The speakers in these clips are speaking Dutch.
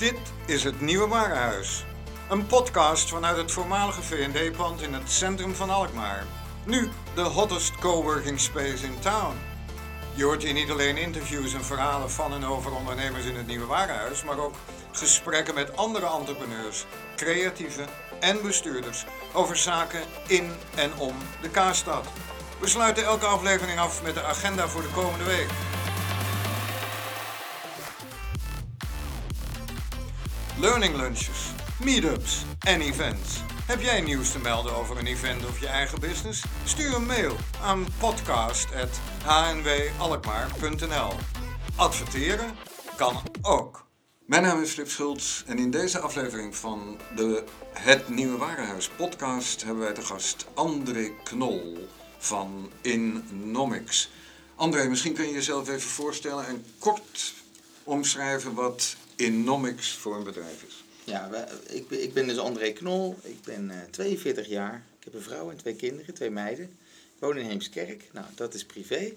Dit is het Nieuwe Warenhuis. Een podcast vanuit het voormalige V&D-pand in het centrum van Alkmaar. Nu de hottest coworking space in town. Je hoort hier niet alleen interviews en verhalen van en over ondernemers in het Nieuwe Warenhuis, maar ook gesprekken met andere entrepreneurs, creatieven en bestuurders over zaken in en om de Kaarstad. We sluiten elke aflevering af met de agenda voor de komende week. Learning lunches, meetups en events. Heb jij nieuws te melden over een event of je eigen business? Stuur een mail aan podcast.hnwalkmaar.nl Adverteren kan ook. Mijn naam is Flip Schultz en in deze aflevering van de Het Nieuwe Warenhuis podcast hebben wij te gast André Knol van Innomics. André, misschien kun je jezelf even voorstellen en kort omschrijven wat Innomics voor een bedrijf is. Ja, ik, ben, dus André Knol. Ik ben 42 eh, jaar. Ik heb een vrouw en twee kinderen, twee meiden. Ik woon in Heemskerk. Nou, dat is privé.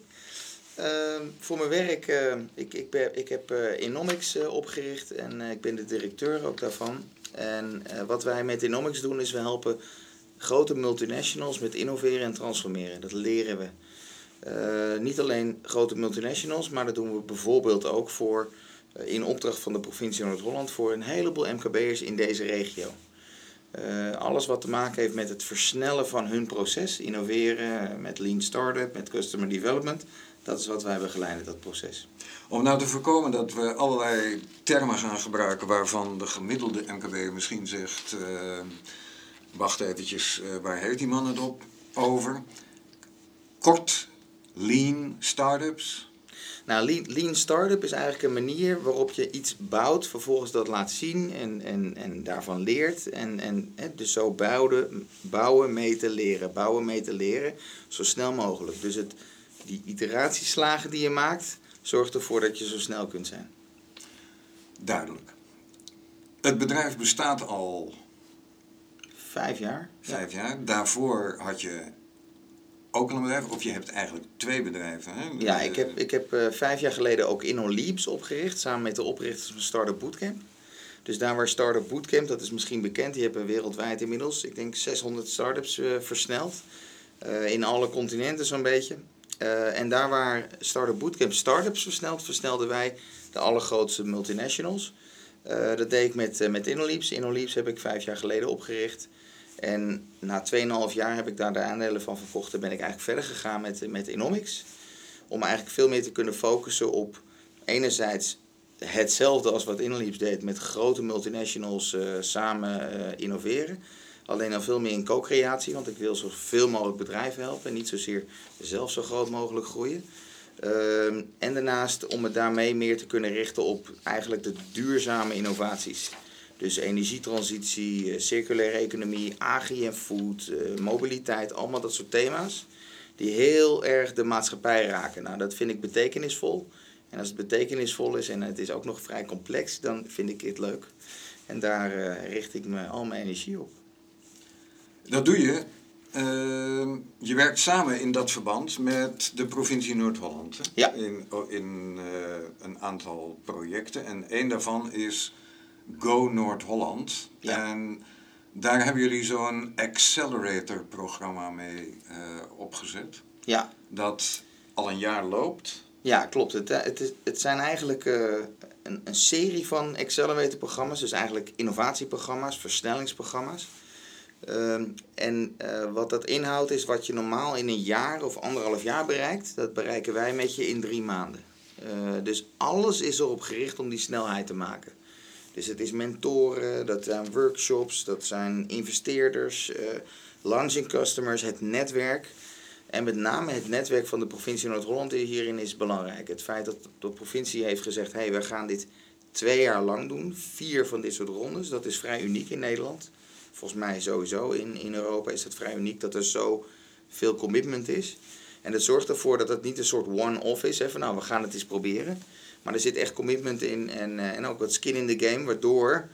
Ehm, voor mijn werk, uh, ik, ik, ben, ik heb uh, Innomics opgericht en ik ben de directeur ook daarvan. En wat wij met Innomics doen is we helpen grote multinationals met innoveren en transformeren. Dat leren we. niet alleen grote multinationals, maar dat doen we bijvoorbeeld ook voor eh, in opdracht van de provincie Noord-Holland voor een heleboel MKB'ers in deze regio. Uh, alles wat te maken heeft met het versnellen van hun proces, innoveren, met lean startup, met customer development, dat is wat wij begeleiden, dat proces. Om nou te voorkomen dat we allerlei termen gaan gebruiken waarvan de gemiddelde MKB misschien zegt, uh, wacht eventjes, waar heeft die man het op over? Kort, lean startups, nou, lean, lean startup is eigenlijk een manier waarop je iets bouwt, vervolgens dat laat zien en, en, en daarvan leert. En, en hè, dus zo bouwen, bouwen, meten, leren. Bouwen, meten, leren, zo snel mogelijk. Dus het, die iteratieslagen die je maakt, zorgt ervoor dat je zo snel kunt zijn. Duidelijk. Het bedrijf bestaat al... Vijf jaar. Vijf jaar. Daarvoor had je ook al een bedrijf? Of je hebt eigenlijk twee bedrijven? Hè? Ja, ik heb, ik heb uh, vijf jaar geleden ook InnoLeaps opgericht. Samen met de oprichters van Startup Bootcamp. Dus daar waar Startup Bootcamp, dat is misschien bekend. Die hebben wereldwijd inmiddels, ik denk 600 startups uh, versneld. Uh, in alle continenten zo'n beetje. en daar waar Startup Bootcamp startups versnelt, versnelden wij de allergrootste multinationals. dat deed ik met, met InnoLeaps. InnoLeaps heb ik vijf jaar geleden opgericht. En na 2,5 jaar heb ik daar de aandelen van verkocht en ben ik eigenlijk verder gegaan met, met Inomics. Om eigenlijk veel meer te kunnen focussen op enerzijds hetzelfde als wat Inleaps deed met grote multinationals uh, samen uh, innoveren. Alleen dan veel meer in co-creatie, want ik wil zoveel mogelijk bedrijven helpen en niet zozeer zelf zo groot mogelijk groeien. Uh, en daarnaast om het daarmee meer te kunnen richten op eigenlijk de duurzame innovaties. Dus energietransitie, eh, circulaire economie, agri en food, eh, mobiliteit, allemaal dat soort thema's. Die heel erg de maatschappij raken. Nou, dat vind ik betekenisvol. En als het betekenisvol is en het is ook nog vrij complex, dan vind ik het leuk. En daar uh, richt ik me al mijn energie op. Dat doe je. Uh, je werkt samen in dat verband met de provincie Noord-Holland. Ja. In, in uh, een aantal projecten. En één daarvan is Go Noord-Holland. En daar hebben jullie zo'n accelerator-programma mee uh, opgezet. Ja. Dat al een jaar loopt. Ja, klopt. Het, eh, het, zijn eigenlijk uh, een, een serie van accelerator-programma's. Dus eigenlijk innovatieprogramma's, versnellingsprogramma's. Uh, en uh, wat dat inhoudt is wat je normaal in een jaar of anderhalf jaar bereikt. Dat bereiken wij met je in drie maanden. dus alles is erop gericht om die snelheid te maken. Dus het is mentoren, dat zijn workshops, dat zijn investeerders, uh, launching customers, het netwerk. En met name het netwerk van de provincie Noord-Holland hierin is belangrijk. Het feit dat de provincie heeft gezegd, hé, hey, we gaan dit twee jaar lang doen. Vier van dit soort rondes, dat is vrij uniek in Nederland. Volgens mij sowieso in, in Europa is het vrij uniek dat er zo veel commitment is. En dat zorgt ervoor dat het niet een soort one-off is. Hè, van nou, we gaan het eens proberen. Maar er zit echt commitment in en, uh, en ook wat skin in the game, waardoor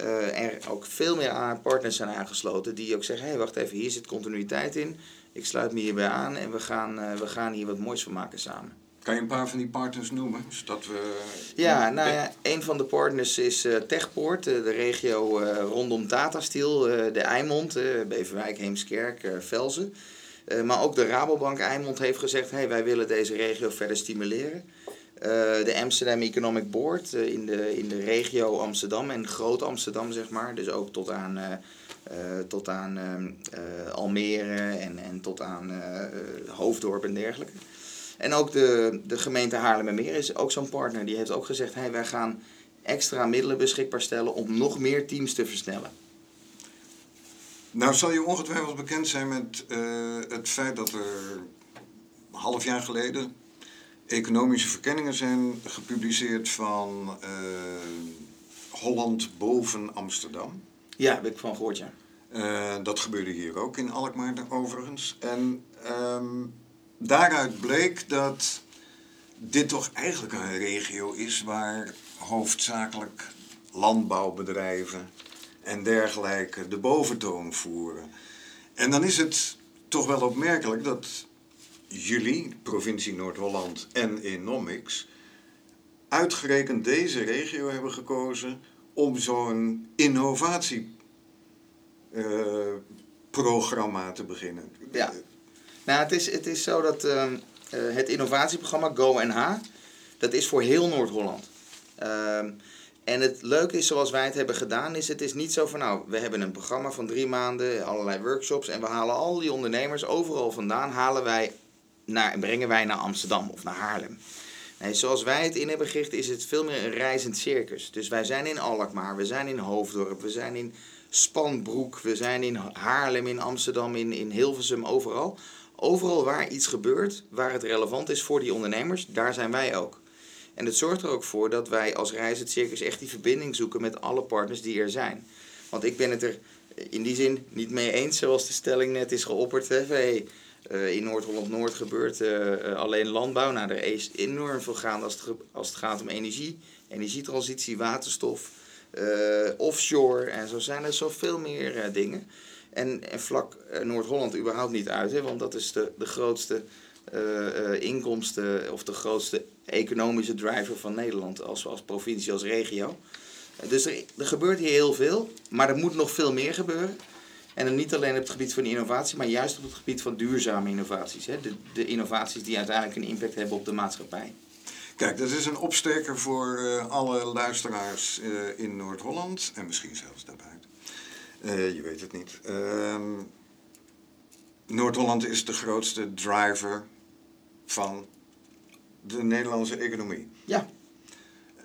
uh, er ook veel meer partners zijn aangesloten die ook zeggen: hé, hey, wacht even, hier zit continuïteit in. Ik sluit me hierbij aan en we gaan, uh, we gaan hier wat moois van maken samen. Kan je een paar van die partners noemen? Zodat we... Ja, nou ja, een van de partners is uh, Techpoort, de regio rondom Tata Steel, de Eimond, Beverwijk, Heemskerk, Velzen. maar ook de Rabobank Eimond heeft gezegd, hey, wij willen deze regio verder stimuleren. De Amsterdam Economic Board in, de, in de regio Amsterdam en Groot Amsterdam, zeg maar. Dus ook tot aan, tot aan Almere en, en tot aan Hoofddorp en dergelijke. En ook de, de gemeente Haarlemmermeer is ook zo'n partner. Die heeft ook gezegd, hey, wij gaan extra middelen beschikbaar stellen om nog meer teams te versnellen. Nou zal je ongetwijfeld bekend zijn met het feit dat er een half jaar geleden economische verkenningen zijn gepubliceerd van uh, Holland boven Amsterdam. Ja, heb ik van gehoord, ja. Uh, dat gebeurde hier ook in Alkmaar overigens. En um, daaruit bleek dat dit toch eigenlijk een regio is waar hoofdzakelijk landbouwbedrijven en dergelijke de boventoon voeren. En dan is het toch wel opmerkelijk dat jullie, provincie Noord-Holland en Enomics, uitgerekend deze regio hebben gekozen om zo'n innovatieprogramma te beginnen. Ja. Nou, het is, het is zo dat uh, het innovatieprogramma GoNH, dat is voor heel Noord-Holland. Uh, en het leuke is, zoals wij het hebben gedaan, is het is niet zo van nou, we hebben een programma van drie maanden, allerlei workshops en we halen al die ondernemers overal vandaan, halen wij naar, brengen wij naar Amsterdam of naar Haarlem. Nee, zoals wij het in hebben gericht, is het veel meer een reizend circus. Dus wij zijn in Alkmaar, we zijn in Hoofddorp, we zijn in Spanbroek, we zijn in Haarlem, in Amsterdam, in, in Hilversum, overal. Overal waar iets gebeurt, waar het relevant is voor die ondernemers, daar zijn wij ook. En het zorgt er ook voor dat wij als Reizend Circus echt die verbinding zoeken met alle partners die er zijn. Want ik ben het er in die zin niet mee eens, zoals de stelling net is geopperd. Hè. Uh, in Noord-Holland-Noord gebeurt uh, alleen landbouw. Nou, er is enorm veel gaande als het, als het gaat om energie, energietransitie, waterstof, offshore. En zo zijn er zoveel meer dingen. En, en vlak Noord-Holland überhaupt niet uit, hè, want dat is de, de grootste inkomsten of de grootste economische driver van Nederland als, als provincie, als regio. dus er gebeurt hier heel veel, maar er moet nog veel meer gebeuren. En dan niet alleen op het gebied van innovatie, maar juist op het gebied van duurzame innovaties. Hè? De, de innovaties die uiteindelijk een impact hebben op de maatschappij. Kijk, dat is een opsteker voor uh, alle luisteraars uh, in Noord-Holland en misschien zelfs daarbuiten. Uh, je weet het niet. Ehm, Noord-Holland is de grootste driver van de Nederlandse economie. Ja.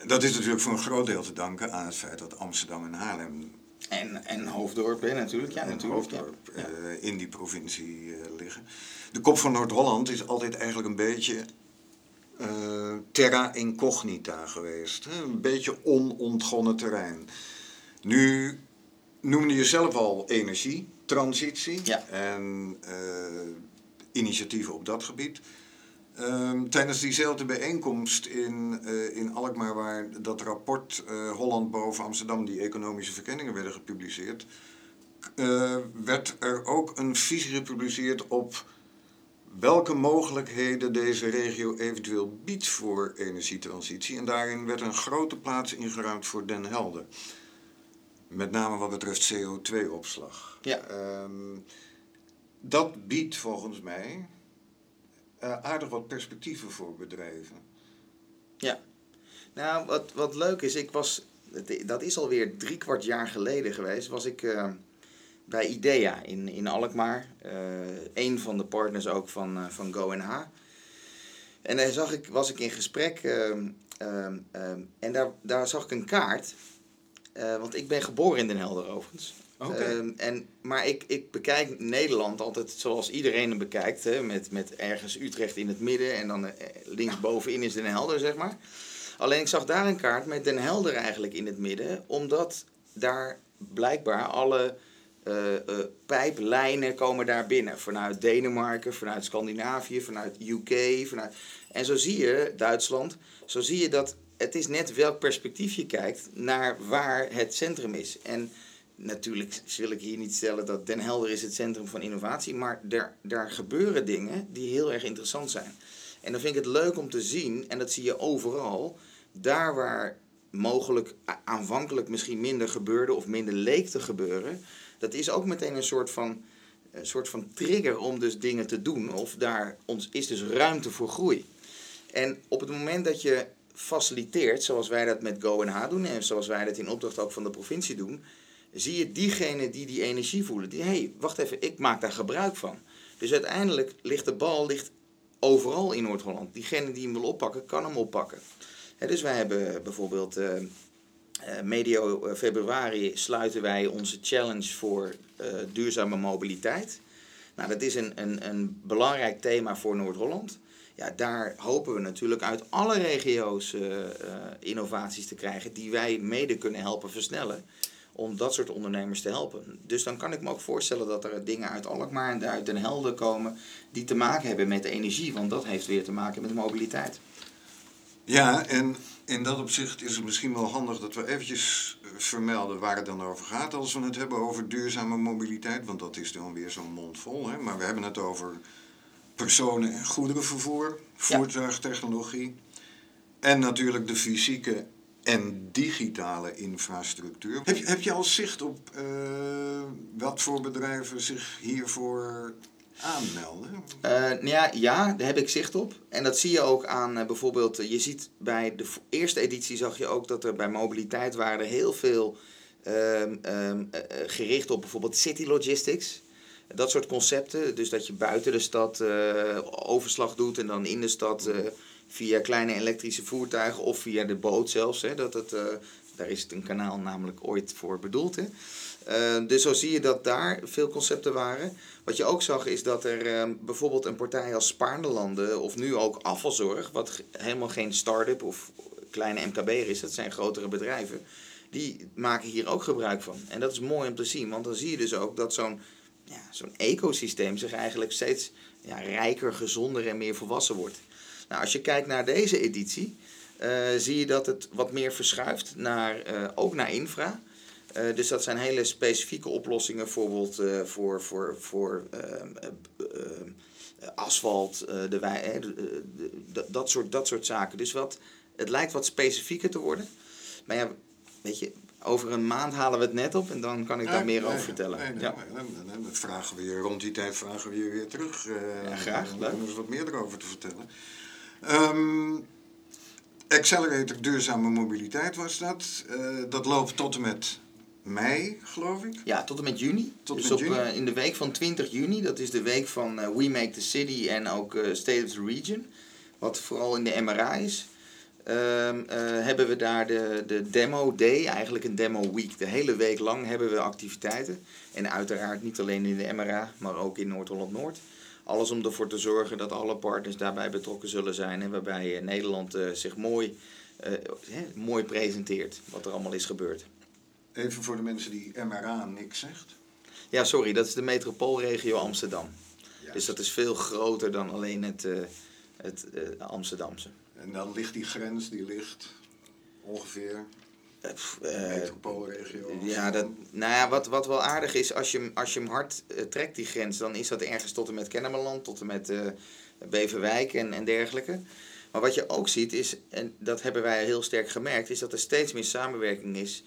Dat is natuurlijk voor een groot deel te danken aan het feit dat Amsterdam en Haarlem. En, en Hoofddorp, hè, natuurlijk. Ja, en natuurlijk. Hoofddorp ja. Uh, in die provincie uh, liggen. De kop van Noord-Holland is altijd eigenlijk een beetje uh, terra incognita geweest. Hè? Een beetje onontgonnen terrein. Nu noemde je zelf al energietransitie ja. en initiatieven op dat gebied. Um, tijdens diezelfde bijeenkomst in, uh, in Alkmaar, waar dat rapport uh, Holland boven Amsterdam, die economische verkenningen werden gepubliceerd, uh, werd er ook een visie gepubliceerd op welke mogelijkheden deze regio eventueel biedt voor energietransitie. En daarin werd een grote plaats ingeruimd voor Den Helder. Met name wat betreft CO2-opslag. Ja. Um, dat biedt volgens mij aardig wat perspectieven voor bedrijven. Ja. Nou, wat, wat leuk is, ik was, dat is alweer drie kwart jaar geleden geweest, was ik uh, bij IDEA in, in Alkmaar. Uh, een van de partners ook van, uh, van GoNH. En daar zag ik, was ik in gesprek ehm, ehm, ehm, en daar, daar zag ik een kaart. want ik ben geboren in Den Helder overigens. Um, en, maar ik, ik bekijk Nederland altijd zoals iedereen hem bekijkt. Hè, met, met ergens Utrecht in het midden en dan uh, linksbovenin is Den Helder, zeg maar. Alleen ik zag daar een kaart met Den Helder eigenlijk in het midden. Omdat daar blijkbaar alle uh, pijplijnen komen daar binnen. Vanuit Denemarken, vanuit Scandinavië, vanuit UK. Vanuit... En zo zie je, Duitsland, zo zie je dat het is net welk perspectief je kijkt naar waar het centrum is. En natuurlijk wil ik hier niet stellen dat Den Helder is het centrum van innovatie, maar er, daar gebeuren dingen die heel erg interessant zijn. En dan vind ik het leuk om te zien, en dat zie je overal, daar waar mogelijk aanvankelijk misschien minder gebeurde of minder leek te gebeuren, dat is ook meteen een soort van, een soort van trigger om dus dingen te doen. Of daar ons, is dus ruimte voor groei. En op het moment dat je faciliteert, zoals wij dat met GoNH doen en zoals wij dat in opdracht ook van de provincie doen, zie je diegenen die die energie voelen, die hé, hey, wacht even, ik maak daar gebruik van. Dus uiteindelijk ligt de bal ligt overal in Noord-Holland. Diegene die hem wil oppakken, kan hem oppakken. dus wij hebben bijvoorbeeld uh, medio februari sluiten wij onze challenge voor duurzame mobiliteit. Nou, dat is een, een, een belangrijk thema voor Noord-Holland. Ja, daar hopen we natuurlijk uit alle regio's innovaties te krijgen die wij mede kunnen helpen versnellen om dat soort ondernemers te helpen. Dus dan kan ik me ook voorstellen dat er dingen uit Alkmaar en uit Den Helder komen die te maken hebben met energie, want dat heeft weer te maken met mobiliteit. Ja, en in dat opzicht is het misschien wel handig dat we eventjes eh, vermelden waar het dan over gaat als we het hebben over duurzame mobiliteit, want dat is dan weer zo'n mond vol. Hè? Maar we hebben het over personen- en goederenvervoer, voertuigtechnologie en natuurlijk de fysieke en digitale infrastructuur. Heb je, heb je al zicht op uh, wat voor bedrijven zich hiervoor aanmelden? Uh, ja, ja, daar heb ik zicht op. En dat zie je ook aan uh, bijvoorbeeld, je ziet bij de eerste editie zag je ook dat er bij mobiliteit waren heel veel ehm, ehm, gericht op bijvoorbeeld city logistics. Dat soort concepten, dus dat je buiten de stad overslag doet en dan in de stad via kleine elektrische voertuigen of via de boot zelfs. Hè, dat het, uh, daar is het een kanaal namelijk ooit voor bedoeld. Hè. Uh, dus zo zie je dat daar veel concepten waren. Wat je ook zag is dat er uh, bijvoorbeeld een partij als Spaarnelanden of nu ook Afvalzorg, wat helemaal geen start-up of kleine MKB'er is, dat zijn grotere bedrijven, die maken hier ook gebruik van. En dat is mooi om te zien, want dan zie je dus ook dat zo'n ja, zo'n ecosysteem zich eigenlijk steeds ja, rijker, gezonder en meer volwassen wordt. Nou, als je kijkt naar deze editie, uh, zie je dat het wat meer verschuift, naar, uh, ook naar infra. Uh, dus dat zijn hele specifieke oplossingen, bijvoorbeeld voor, voor, voor asfalt, de wei, dat, soort, dat soort zaken. Dus wat, het lijkt wat specifieker te worden. Maar ja, weet je, over een maand halen we het net op en dan kan ik daar meer over vertellen. Nee, nee, ja. nee, dat vragen we je rond die tijd vragen we je weer terug. ja, graag. Om er wat meer erover te vertellen. Um, Accelerator Duurzame Mobiliteit was dat. Uh, dat loopt tot en met mei, geloof ik. Ja, tot en met juni. Tot dus met op, juni. Uh, in de week van 20 juni, dat is de week van uh, We Make the City en ook State of the Region. Wat vooral in de MRA is. Um, hebben we daar de, de Demo Day, eigenlijk een Demo Week. De hele week lang hebben we activiteiten. En uiteraard niet alleen in de MRA, maar ook in Noord-Holland-Noord. noord holland noord alles om ervoor te zorgen dat alle partners daarbij betrokken zullen zijn. En waarbij eh, Nederland uh, zich mooi, uh, mooi presenteert wat er allemaal is gebeurd. Even voor de mensen die MRA niks zegt. Ja, sorry, dat is de metropoolregio Amsterdam. Juist. Dus dat is veel groter dan alleen het, uh, het Amsterdamse. En dan ligt die grens, die ligt ongeveer metropoolregio. ja, dat, nou ja, wat, wat wel aardig is, als je, als je hem hard uh, trekt, die grens, dan is dat ergens tot en met Kennemerland, tot en met Beverwijk en, en dergelijke. Maar wat je ook ziet is, en dat hebben wij heel sterk gemerkt, is dat er steeds meer samenwerking is,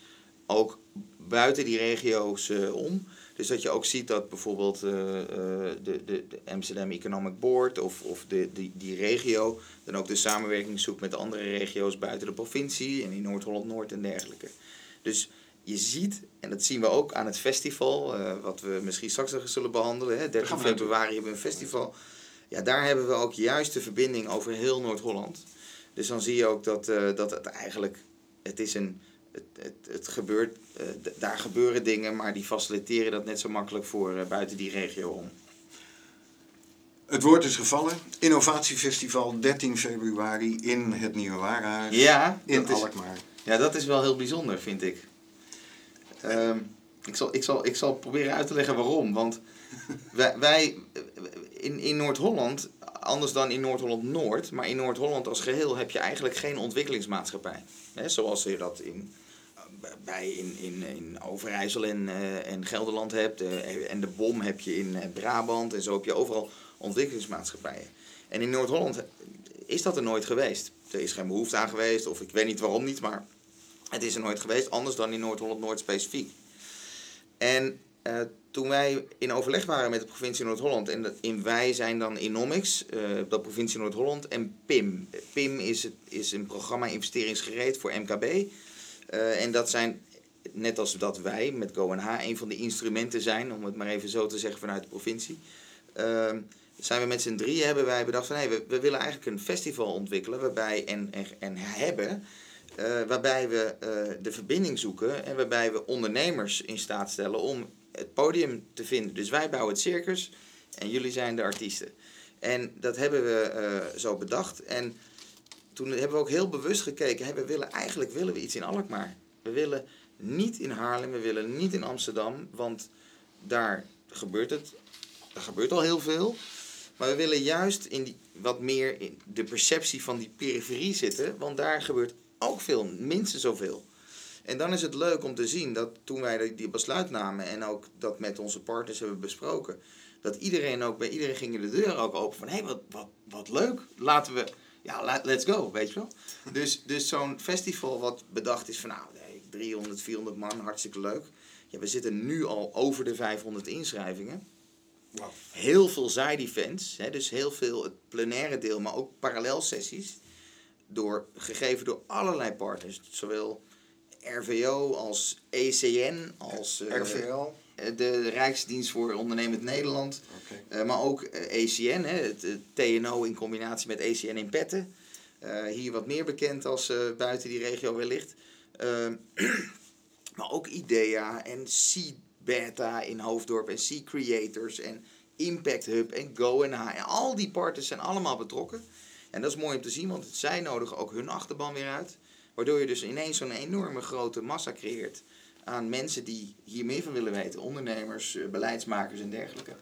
ook buiten die regio's uh, om. Dus dat je ook ziet dat bijvoorbeeld uh, de, de, de, Amsterdam Economic Board of, of de, die, die regio dan ook de samenwerking zoekt met andere regio's buiten de provincie en in Noord-Holland-Noord en dergelijke. Dus je ziet, en dat zien we ook aan het festival, uh, wat we misschien straks nog zullen behandelen. Hè, 13 februari hebben we een festival. Ja, daar hebben we ook juist de verbinding over heel Noord-Holland. Dus dan zie je ook dat, uh, dat het eigenlijk, het is een het, het, het gebeurt, uh, daar gebeuren dingen, maar die faciliteren dat net zo makkelijk voor uh, buiten die regio om. Het woord is gevallen. Innovatiefestival 13 februari in het Nieuwe Warenhuis ja, in Alkmaar. Is, ja, dat is wel heel bijzonder, vind ik. Um, ik, zal, ik, zal, ik zal proberen uit te leggen waarom. Want wij, wij in, in Noord-Holland, anders dan in Noord-Holland-Noord, maar in Noord-Holland als geheel heb je eigenlijk geen ontwikkelingsmaatschappij. Hè, zoals je dat in bij in, in, in Overijssel en, uh, en Gelderland hebt. Uh, en de BOM heb je in Brabant. En zo heb je overal ontwikkelingsmaatschappijen. En in Noord-Holland is dat er nooit geweest. Er is geen behoefte aan geweest, of ik weet niet waarom niet, maar het is er nooit geweest, anders dan in Noord-Holland-Noord specifiek. En uh, toen wij in overleg waren met de provincie Noord-Holland, en in wij zijn dan Inomics, uh, dat provincie Noord-Holland, en PIM. PIM is, is een programma investeringsgereed voor MKB. Uh, en dat zijn, net als dat wij met GoNH, een van de instrumenten zijn, om het maar even zo te zeggen vanuit de provincie. Uh, zijn we met z'n drieën hebben wij bedacht van hey, we, willen eigenlijk een festival ontwikkelen waarbij en, en, en hebben waarbij we de verbinding zoeken en waarbij we ondernemers in staat stellen om het podium te vinden. Dus wij bouwen het circus en jullie zijn de artiesten. En dat hebben we uh, zo bedacht. En toen hebben we ook heel bewust gekeken. We willen, eigenlijk willen we iets in Alkmaar. We willen niet in Haarlem, we willen niet in Amsterdam. Want daar gebeurt het. Er gebeurt al heel veel. Maar we willen juist in die, wat meer in de perceptie van die periferie zitten. Want daar gebeurt ook veel, minstens zoveel. En dan is het leuk om te zien dat toen wij die besluit namen en ook dat met onze partners hebben besproken, dat iedereen ook bij iedereen gingen de deur ook open van hé, hey, wat, wat, wat leuk, laten we, ja, let's go, weet je wel. Dus, dus zo'n festival wat bedacht is van nou, nee, 300, 400 man, hartstikke leuk. Ja, we zitten nu al over de 500 inschrijvingen. Wow. Heel veel side-events, dus heel veel het plenaire deel, maar ook parallelsessies door, gegeven door allerlei partners. Zowel RVO als ECN, als eh, RVL. de Rijksdienst voor Ondernemend Nederland. Okay. Uh, maar ook ECN, eh, e hè, het, het, TNO in combinatie met ECN in Petten. Uh, hier wat meer bekend als buiten die regio wellicht. maar ook IDEA en C-Beta in Hoofddorp en C-Creators en Impact Hub en Go en H. En al die partners zijn allemaal betrokken. En dat is mooi om te zien, want zij nodigen ook hun achterban weer uit. Waardoor je dus ineens zo'n enorme grote massa creëert aan mensen die hier meer van willen weten. Ondernemers, eh, beleidsmakers en dergelijke.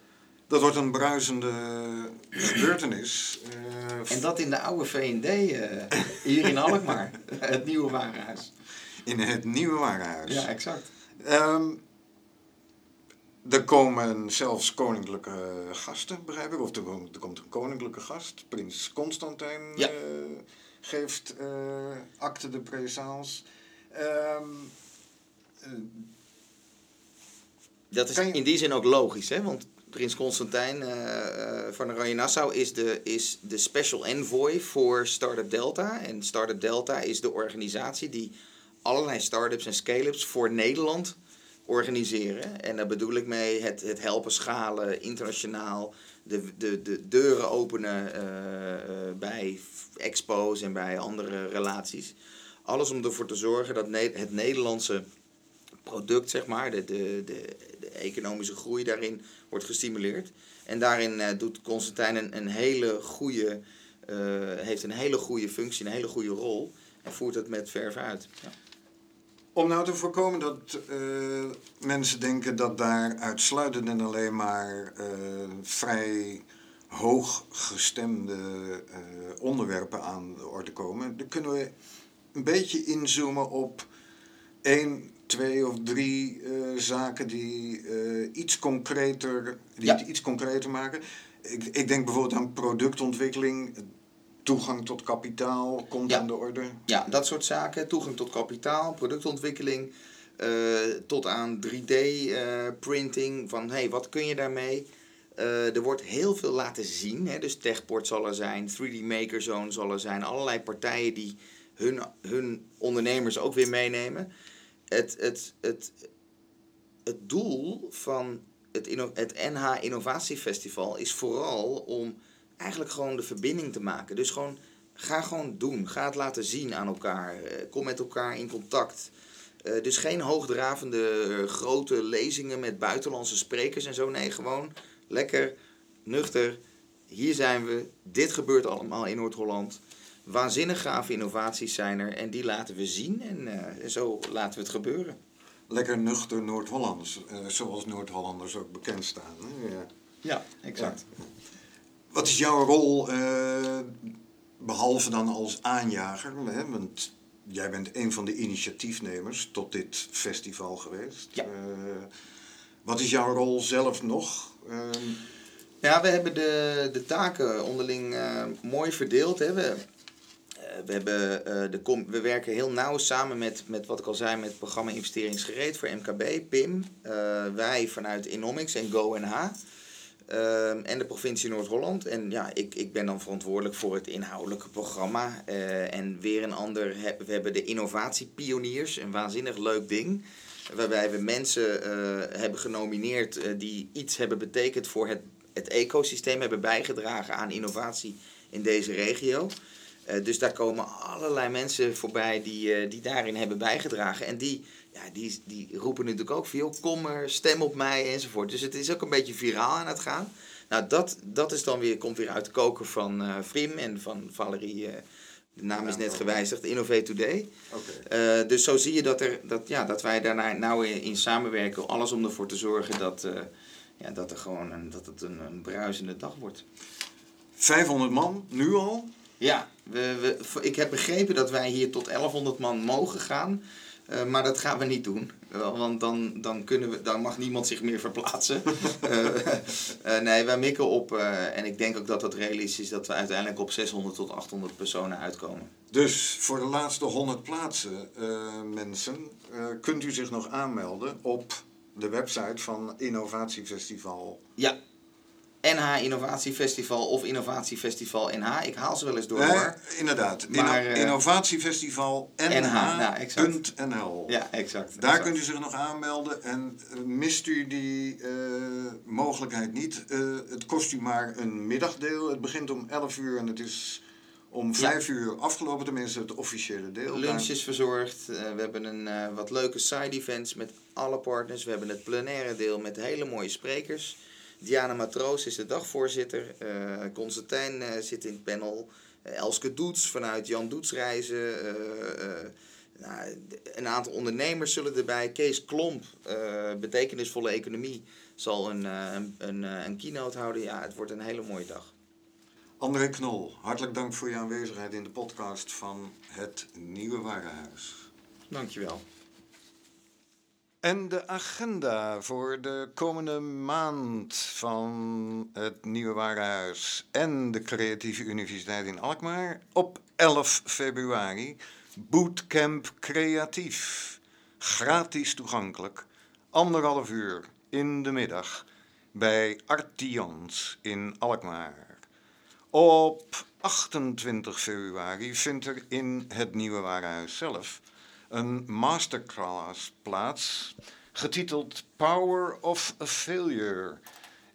Dat wordt een bruisende gebeurtenis. Uh, en dat in de oude uh, eh, hier in Alkmaar. het nieuwe warenhuis. In het nieuwe warenhuis. Ja, exact. Um, er komen zelfs koninklijke gasten, begrijp ik. Of er, er komt een koninklijke gast. Prins Constantijn ja. uh, geeft uh, acte de présence. Um, dat is in die zin ook logisch, hè? Want prins Constantijn van Oranje Nassau is de, is de special envoy voor Startup Delta. En Startup Delta is de organisatie die allerlei startups en scale-ups voor Nederland organiseren. En daar bedoel ik mee het, het helpen schalen internationaal, de, de, de deuren openen uh, expos en bij andere relaties. Alles om ervoor te zorgen dat het Nederlandse product, zeg maar, de, de, de, de economische groei daarin wordt gestimuleerd. En daarin uh, doet Constantijn een, hele goede, uh, heeft een hele goede functie, een hele goede rol en voert het met verf uit. Ja. Om nou te voorkomen dat uh, mensen denken dat daar uitsluitend en alleen maar vrij hooggestemde uh, onderwerpen aan de orde komen, dan kunnen we een beetje inzoomen op één, twee of drie zaken die iets concreter, die ja. iets concreter maken. Ik, ik denk bijvoorbeeld aan productontwikkeling toegang tot kapitaal komt aan de orde? Ja, dat soort zaken. Toegang tot kapitaal, productontwikkeling, tot aan 3D-printing. Uh, van hey, wat kun je daarmee? Uh, er wordt heel veel laten zien. Hè? Dus Techport zal er zijn, 3D Maker Zone zal er zijn. Allerlei partijen die hun, hun ondernemers ook weer meenemen. Het, het, het, het doel van het, het NH Innovatiefestival is vooral om eigenlijk gewoon de verbinding te maken. Dus gewoon, ga gewoon doen. Ga het laten zien aan elkaar. Eh, kom met elkaar in contact. Uh, dus geen hoogdravende grote lezingen met buitenlandse sprekers en zo. Nee, gewoon lekker, nuchter. Hier zijn we. Dit gebeurt allemaal in Noord-Holland. Waanzinnig gave innovaties zijn er en die laten we zien en uh, zo laten we het gebeuren. Lekker nuchter Noord-Hollanders, zoals Noord-Hollanders ook bekend staan. Hè? Ja. ja, exact. Ja. Wat is jouw rol, uh, behalve dan als aanjager? Hè? Want jij bent een van de initiatiefnemers tot dit festival geweest. Ja. Wat is jouw rol zelf nog? Uh, Ja, we hebben de, de taken onderling uh, mooi verdeeld. Hè. We, uh, we, hebben, uh, de we werken heel nauw samen met, met wat ik al zei, met het programma Investeringsgereed voor MKB, PIM. wij vanuit Inomics en GoNH. Ehm, en de provincie Noord-Holland. En ja, ik, ik ben dan verantwoordelijk voor het inhoudelijke programma. En weer een ander, we hebben de innovatiepioniers, een waanzinnig leuk ding. Waarbij we mensen uh, hebben genomineerd uh, die iets hebben betekend voor het, het ecosysteem, hebben bijgedragen aan innovatie in deze regio. dus daar komen allerlei mensen voorbij die, die daarin hebben bijgedragen. En die ja, die, die roepen natuurlijk ook veel, kom er, stem op mij enzovoort. Dus het is ook een beetje viraal aan het gaan. Nou, dat, dat is dan weer, komt weer uit de koker van uh, Vrim en van Valerie. De naam is net gewijzigd, Innovate Today. Okay. Uh, dus zo zie je dat, er, dat, ja, dat wij daar nou in, in samenwerken. Alles om ervoor te zorgen dat, ja, dat, er gewoon een, dat het een, een bruisende dag wordt. 500 man, nu al? Ja, we, we, ik heb begrepen dat wij hier tot 1100 man mogen gaan. Uh, maar dat gaan we niet doen. Want dan, dan, kunnen we, dan mag niemand zich meer verplaatsen. uh, nee, wij mikken op. en ik denk ook dat het realistisch is dat we uiteindelijk op 600 tot 800 personen uitkomen. Dus voor de laatste 100 plaatsen, mensen, kunt u zich nog aanmelden op de website van Innovatiefestival. Ja, NH Innovatiefestival of Innovatiefestival NH. Ik haal ze wel eens door. Nee, inderdaad. Maar, Inno uh, Innovatiefestival NH.nl. Nou, ja, exact. Daar kunt u zich nog aanmelden. En uh, mist u die uh, mogelijkheid niet. het kost u maar een middagdeel. Het begint om 11 uur en het is om 5 ja. uur afgelopen. Tenminste, het officiële deel. Lunch is verzorgd. we hebben een wat leuke side events met alle partners. We hebben het plenaire deel met hele mooie sprekers. Diana Matroos is de dagvoorzitter. Uh, Constantijn uh, zit in het panel. Uh, Elske Doets vanuit Jan Doets Reizen. Nou, een aantal ondernemers zullen erbij. Kees Klomp, betekenisvolle economie, zal een, een, een, een keynote houden. Ja, het wordt een hele mooie dag. André Knol, hartelijk dank voor je aanwezigheid in de podcast van Het Nieuwe Warenhuis. Dankjewel. En de agenda voor de komende maand van het Nieuwe Warenhuis en de Creatieve Universiteit in Alkmaar. Op 11 februari Bootcamp Creatief. Gratis toegankelijk. Anderhalf uur in de middag bij Artians in Alkmaar. Op 28 februari vindt er in het Nieuwe Warenhuis zelf een masterclass plaats, getiteld Power of a Failure.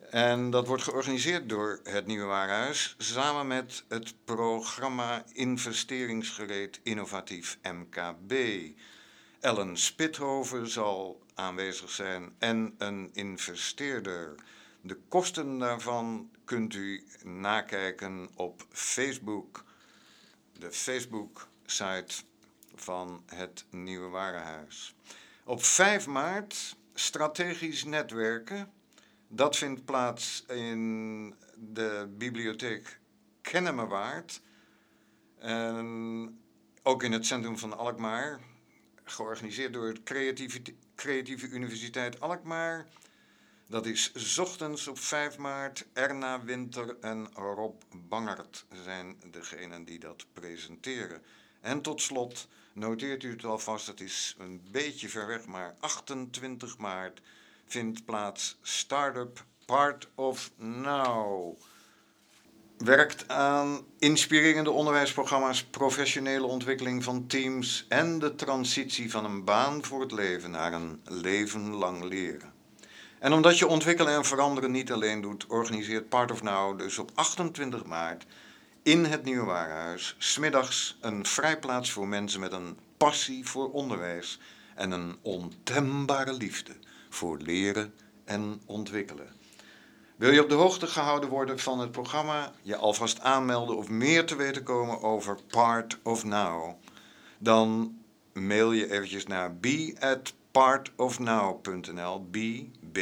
En dat wordt georganiseerd door het Nieuwe Warenhuis samen met het programma Investeringsgereed Innovatief MKB. Ellen Spithoven zal aanwezig zijn en een investeerder. De kosten daarvan kunt u nakijken op Facebook. De Facebook-site van het Nieuwe Warenhuis. Op 5 maart strategisch netwerken. Dat vindt plaats in de bibliotheek Kennemerwaard. En ook in het centrum van Alkmaar. Georganiseerd door de Creatieve, Creatieve Universiteit Alkmaar. Dat is ochtends op 5 maart. Erna Winter en Rob Bangert zijn degenen die dat presenteren. En tot slot Noteert u het alvast, het is een beetje ver weg, maar 28 maart vindt plaats Startup Part of Now. Werkt aan inspirerende onderwijsprogramma's, professionele ontwikkeling van teams en de transitie van een baan voor het leven naar een leven lang leren. En omdat je ontwikkelen en veranderen niet alleen doet, organiseert Part of Now dus op 28 maart in het Nieuwe Warenhuis, smiddags een vrijplaats voor mensen met een passie voor onderwijs en een ontembare liefde voor leren en ontwikkelen. Wil je op de hoogte gehouden worden van het programma, je alvast aanmelden of meer te weten komen over Part of Now, dan mail je eventjes naar b at. B,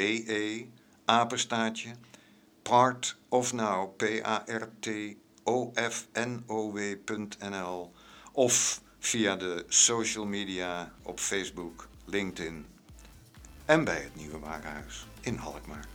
apenstaatje, part of now, P-A-R-T ofnow.nl of via de social media op Facebook, LinkedIn en bij het Nieuwe Warenhuis in Alkmaar.